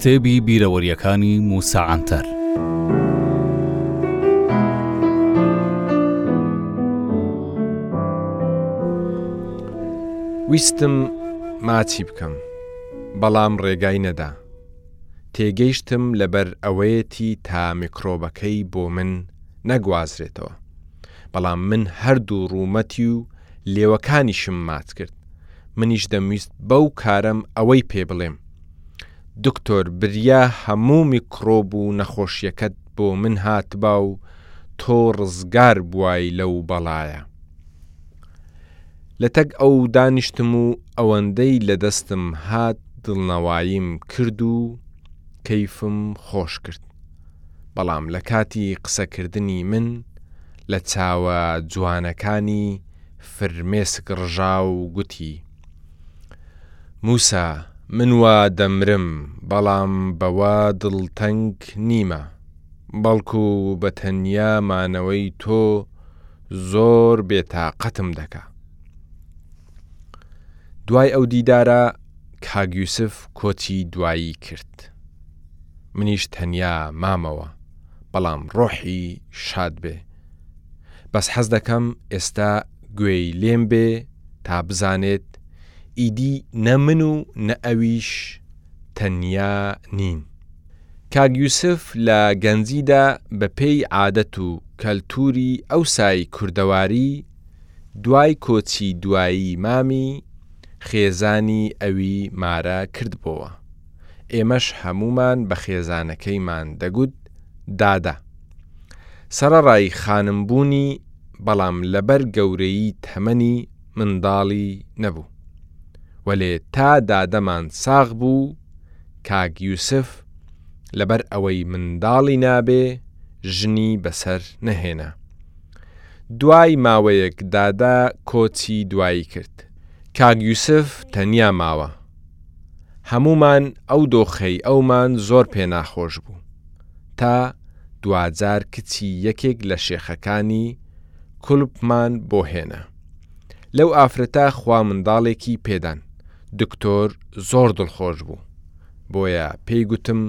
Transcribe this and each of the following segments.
کتێبی بیرەوەریەکانی موسا عەنتەر ویستم ماچی بکەم بەڵام ڕێگای نەدا تێگەیشتم لەبەر ئەوەیەتی تا میکرۆبەکەی بۆ من نەگوازرێتەوە بەڵام من هەردوو ڕوومەتی و لێوەکانیشم مات کرد منیش دەمویست بەو کارەم ئەوەی پێ بڵێم دکتۆر بریا هەموو میکڕۆب و نەخۆشیەکەت بۆ من هاتبا و تۆ ڕزگار بوای لەو بەڵایە لەتەک ئەو دانیشتم و ئەوەندەی لە دەستم هات دڵنەواییم کرد و کەیفم خۆش کرد بەڵام لە کاتی قسەکردنی من لە چاوە جوانەکانی فرمێسک ڕژا و گوتی، مووسا، من وا دەمرم، بەڵام بەوە دڵتەنگ نیمە، بەڵکو بە تەنیا مانەوەی تۆ زۆر بێتاقەتم دەکا. دوای ئەو دیدارە کاک یوسف کۆچی دوایی کرد منیش تەنیا مامەوە بەڵام ڕۆحی شاد بێ بەس حەز دەکەم ئێستا گوێی لێم بێ تا بزانێت ئیدی نە من و نە ئەویش تەنیا نین کاک یوسف لە گەنجیدا بە پێی عادەت و کەلتوری ئەوسای کوردەواری دوای کۆچی دوایی مامی خێزانی ئەوی مارە کردبۆوە ئێمەش هەموومان بە خێزانەکەیمان دەگوت دادە سەڕەڕای خانم بوونی بەڵام لەبەر گەورەیی تەمەنی منداڵی نەبوو وەلێ تا دادەمان ساغ بوو کاک یوسف لەبەر ئەوەی منداڵی نابێ ژنی بەسەر نەهێنا دوای ماوەیەک دادە کۆچی دوایی کرد. کاک یوسف تەنیا ماوە. هەموومان ئەو دۆخەی ئەومان زۆر پێ ناخۆش بوو تا دواجار کچی یەکێک لە شێخەکانی کولپمان بۆ هێنا لەو ئافرەتە خوا منداڵێکی پێدان دکتۆر زۆر دڵخۆش بوو بۆیە پێی گوتم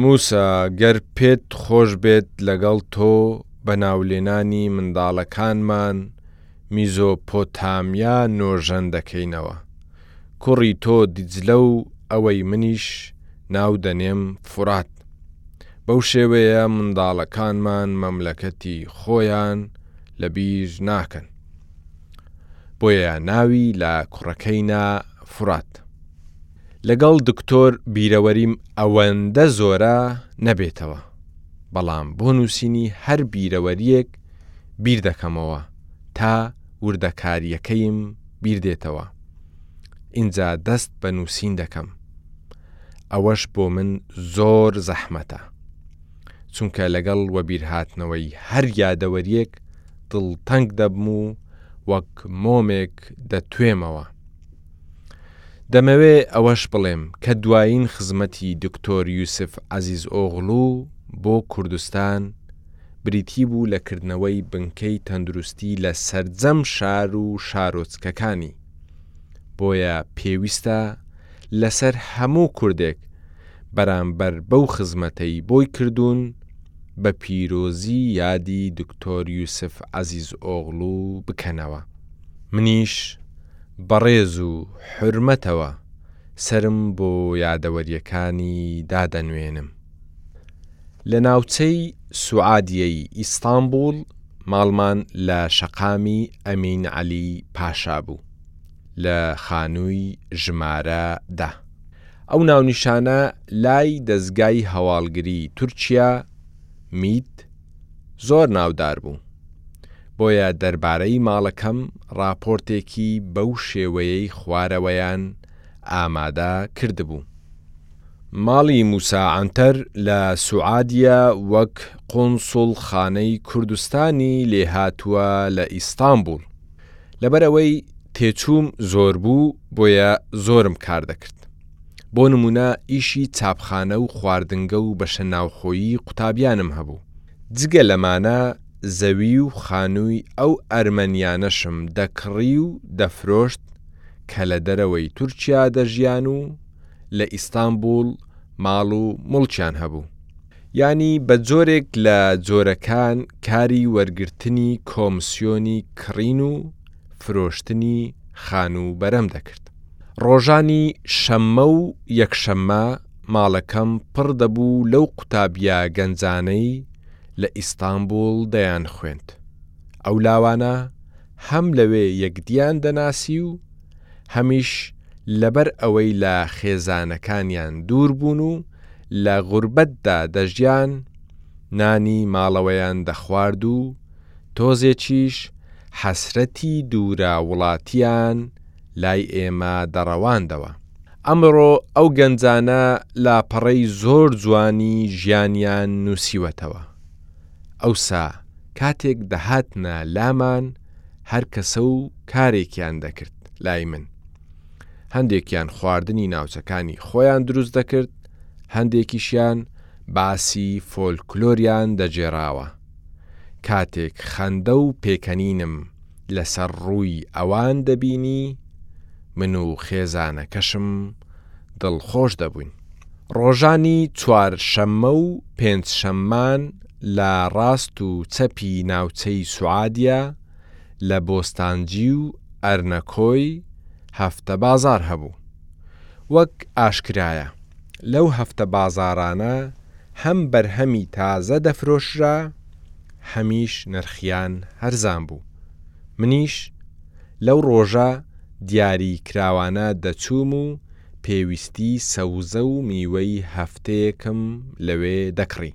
موسا گەر پێت خۆش بێت لەگەڵ تۆ بەناولێنانی منداڵەکانمان میزۆپۆتامیا نۆژەن دەکەینەوە کوڕی تۆ دیجلە و ئەوەی منیش ناو دەنێم فورات بەو شێوەیە منداڵەکانمان مەملەکەتی خۆیان لە بیر ناکەن بۆیە ناوی لە کوڕەکەی نا فورات. لەگەڵ دکتۆر بیرەوەریم ئەوەندە زۆرە نەبێتەوە بەڵام بۆ نووسینی هەر بیرەوەریەک بیردەکەمەوە تا وردەکاریەکەیم بیردێتەوە ئینجا دەست بە نووسین دەکەم ئەوەش بۆ من زۆر زەحمەتە چونکە لەگەڵ وەبیرهاتنەوەی هەر یادەوەریەک دڵتەنگ دەبم و وەک مۆمێک دەتوێمەوە. دەمەوێ ئەوەش بڵێم کە دوایین خزمەتی دکتۆر یوسف عەزیزئۆغڵو بۆ کوردستان بریتی بوو لە کردنەوەی بنکەی تەندروستی لە سەرجەم شار و شارۆچکەکانی، بۆیە پێویستە لەسەر هەموو کوردێک بەرامبەر بەو خزمەتەی بۆی کردوون بە پیرۆزی یادی دکتۆر یوسف عەزیزئۆغڵو بکەنەوە. منیش بەڕێز و حورمەتەوە سەرم بۆ یادەوەریەکانی دادەنوێنم. لە ناوچەی سوعادیەی ئیستانبوڵ ماڵمان لە شەقامی ئەمین عەلی پاشا بوو لە خانووی ژمارە دە. ئەو ناونیشانە لای دەزگای هەواڵگری تورکیا، میت، زۆر ناودار بوو، بۆیە دەربارەی ماڵەکەم ڕاپۆرتێکی بەو شێوەیەی خوارەوەیان ئامادە کردبوو. ماڵی موسا عەنتەر لە سوعادیە وەک قونسوڵ خانەی کوردستانی لێ هاتووە لە ئیستانبوڵ، لەبەر ئەوەی تێچووم زۆر بوو بۆیە زۆرم کار دەکرد. بۆ نموونە ئیشی چاپخانە و خواردنگە و بەشە ناوخۆیی قوتابیانم هەبوو. جگە لەمانە زەوی و خانووی ئەو ئەرمەنیانەشم دەکڕی و دەفرۆشت کە لە دەرەوەی تورکیا دەژیان و لە ئیستانبووڵ ماڵ و موڵکیان هەبوو. یانی بە جۆرێک لە جۆرەکان کاری وەرگرتنی کۆمسیۆنی کڕین و فرۆشتنی خان و بەرەم دەکرد. ڕۆژانی شەممە و یەکشەممە ماڵەکەم پڕ دەبوو لەو قوتابییە گەنجانەی لە ئیستانبووڵ دەیانخوێند. ئەو لاوانە هەم لەوێ یەکدییان دەناسی و هەمیش لەبەر ئەوەی لە خێزانەکانیان دوور بوون و لە غوربەتدا دەژیان، نانی ماڵەوەیان دەخوارد و تۆزێکیش حەسرەتی دوورە وڵاتیان لای ئێمە دەڕەواندەوە. ئەمڕۆ ئەو گەنجانە لاپەڕەی زۆر جوانی ژیانیان نووسیوەتەوە. ئەوسا کاتێک دەهاتنە لامان هەر کەسە و کارێکیان دەکرد، لای من هەندێکیان خواردنی ناوچەکانی خۆیان دروست دەکرد، هەندێکیشیان باسی فۆلکلۆریان دەگێڕاوە. کاتێک خەندە و پێکەنینم لەسەر ڕووی ئەوان دەبینی من و خێزانەکەشم دڵخۆش دەبووین. ڕۆژانی چوار شەممە و پێنج شەممان لە ڕاست و چەپی ناوچەی سوعادیە لە بۆستانجی و ئەرنەکۆی هەفتە بازار هەبوو. وەک ئاشکرایە لەو هەفتە بازاڕانە هەم بەرهەمی تازە دەفرۆشرا هەمیش نرخیان هەرزان بوو منیش لەو ڕۆژە دیاری کراوانە دەچووم و پێویستی سەوزە و میوەی هەفتەیەکم لەوێ دەکڕی.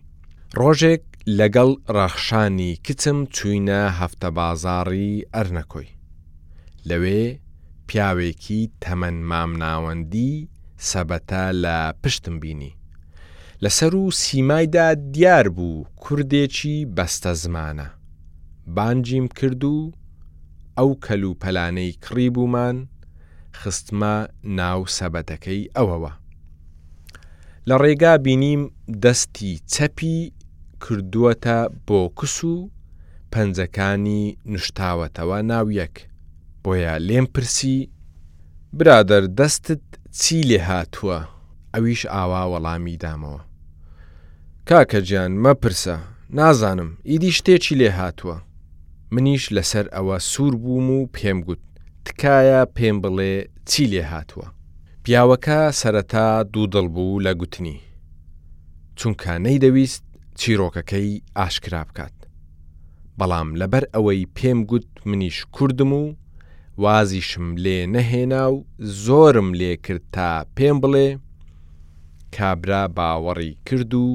ڕۆژێک لەگەڵ ڕەخشانی کچم چووینە هەفتە بازاڕی ئەرنەکۆی لەوێ پیاوێکی تەمەن مامناوەندی سەبەتە لە پشتم بینی. لە سەر و سیمایدا دیار بوو کوردێکی بەستەزمانە. بانگیم کرد و ئەو کەل و پەلانەی کڕیبوومان خستمە ناو سەبەتەکەی ئەوەوە. لە ڕێگا بینیم دەستی چەپی کردووەتە بۆکس و پەنجەکانی نوشتاوەتەوە ناو یەک، بۆیە لێم پرسی برادەر دەستت چی لێ هاتووە؟ ئەویش ئاوا وەڵامی دامەوە. کاکە گیان مەپرسە، نازانم، ئیدی شتێکی لێ هاتووە. منیش لەسەر ئەوە سوور بووم و پێم گوت تکایە پێم بڵێ چی لێ هاتووە؟ پیاوەکە سەرەتا دوو دڵ بوو لە گوتنی، چونکە نەیدەویست چیرۆکەکەی ئاشکرا بکات، بەڵام لەبەر ئەوەی پێم گوت منیش کوردم و وازیشم لێ نەهێنا و زۆرم لێ کرد تا پێم بڵێ، کابرا باوەڕی کرد و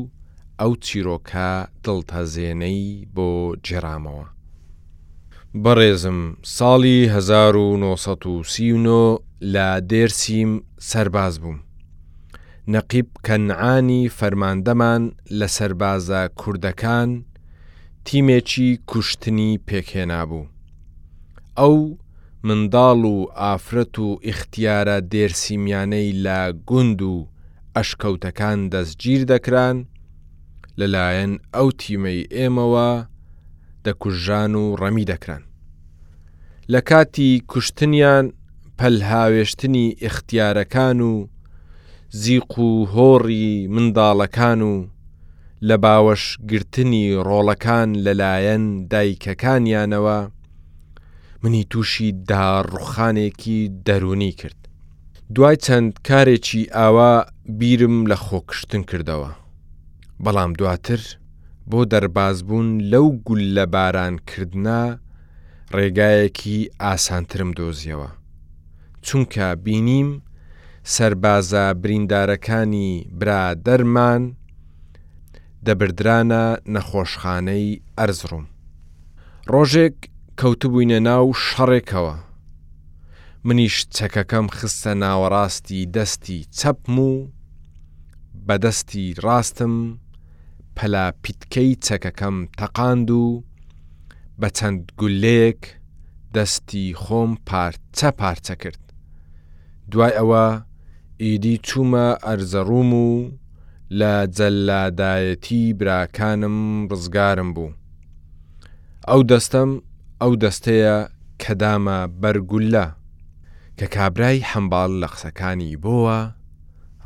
ئەو چیرۆکە دڵتەزێنەی بۆ گێڕامەوە. بەڕێزم ساڵی هەزار و نۆ سەد و سی و نۆ لە دێرسیم سەرباز بووم نەقیب کەنعانی فەرماندەمان لە سەربازە کوردەکان تیمێکی کوشتنی پێکهێنابوو ئەو منداڵ و ئافرەت و ئیختیارە دێرسیمیانەی لە گوند و ئەشکەوتەکان دەستگیر دەکران لەلایەن ئەو تیمەی ئێمەوە دەکوژران و ڕەمی دەکران. لە کاتی کوشتنیان پەلهاوێشتنی ئیختیارەکان و زیق و هۆڕی منداڵەکان و لە باوەش گرتنی ڕۆڵەکان لەلایەن دایکەکانیانەوە منی تووشی داڕوخانێکی دەروونی کرد. دوای چەند کارێکی ئاوا بیرم لە خۆکشتن کردەوە، بەڵام دواتر بۆ دەربازبوون لەو گوللە باران کردنە ڕێگایەکی ئاسانترم دۆزیەوە، چونکە بینیم سەربازە بریندارەکانی برادەرمان دەبردرانە نەخۆشخانەی ئەرزڕوم. ڕۆژێک کەوتبووینە ناو شەڕێکەوە. منیش چەکەکەم خستە ناوەڕاستی دەستی چەپم و بە دەستی ڕاستم پەلا پیتکەی چەکەکەم تەقاند و بە چەند گوللەیەک دەستی خۆم پارچە پارچە کرد. دوای ئەوە ئیدی چوومە ئەرزەڕووم و لە جەللادایەتی براکانم ڕزگارم بوو. ئەو دەستەم ئەو دەستەیە کە دامە بەر گوللە. کە کابرای حەمباڵ لە قسەکانی بۆوە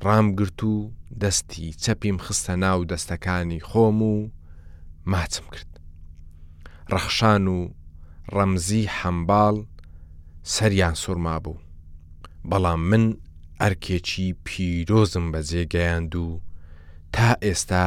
ڕامگرت و دەستی چەپیم خستە ناو دەستەکانی خۆم و ماچم کرد. ڕەخشان و ڕەمزی حەمباڵ سەریان سوڕمابوو. بەڵام من ئەرکێکی پیرۆزم بەجێگەیاند و تا ئێستا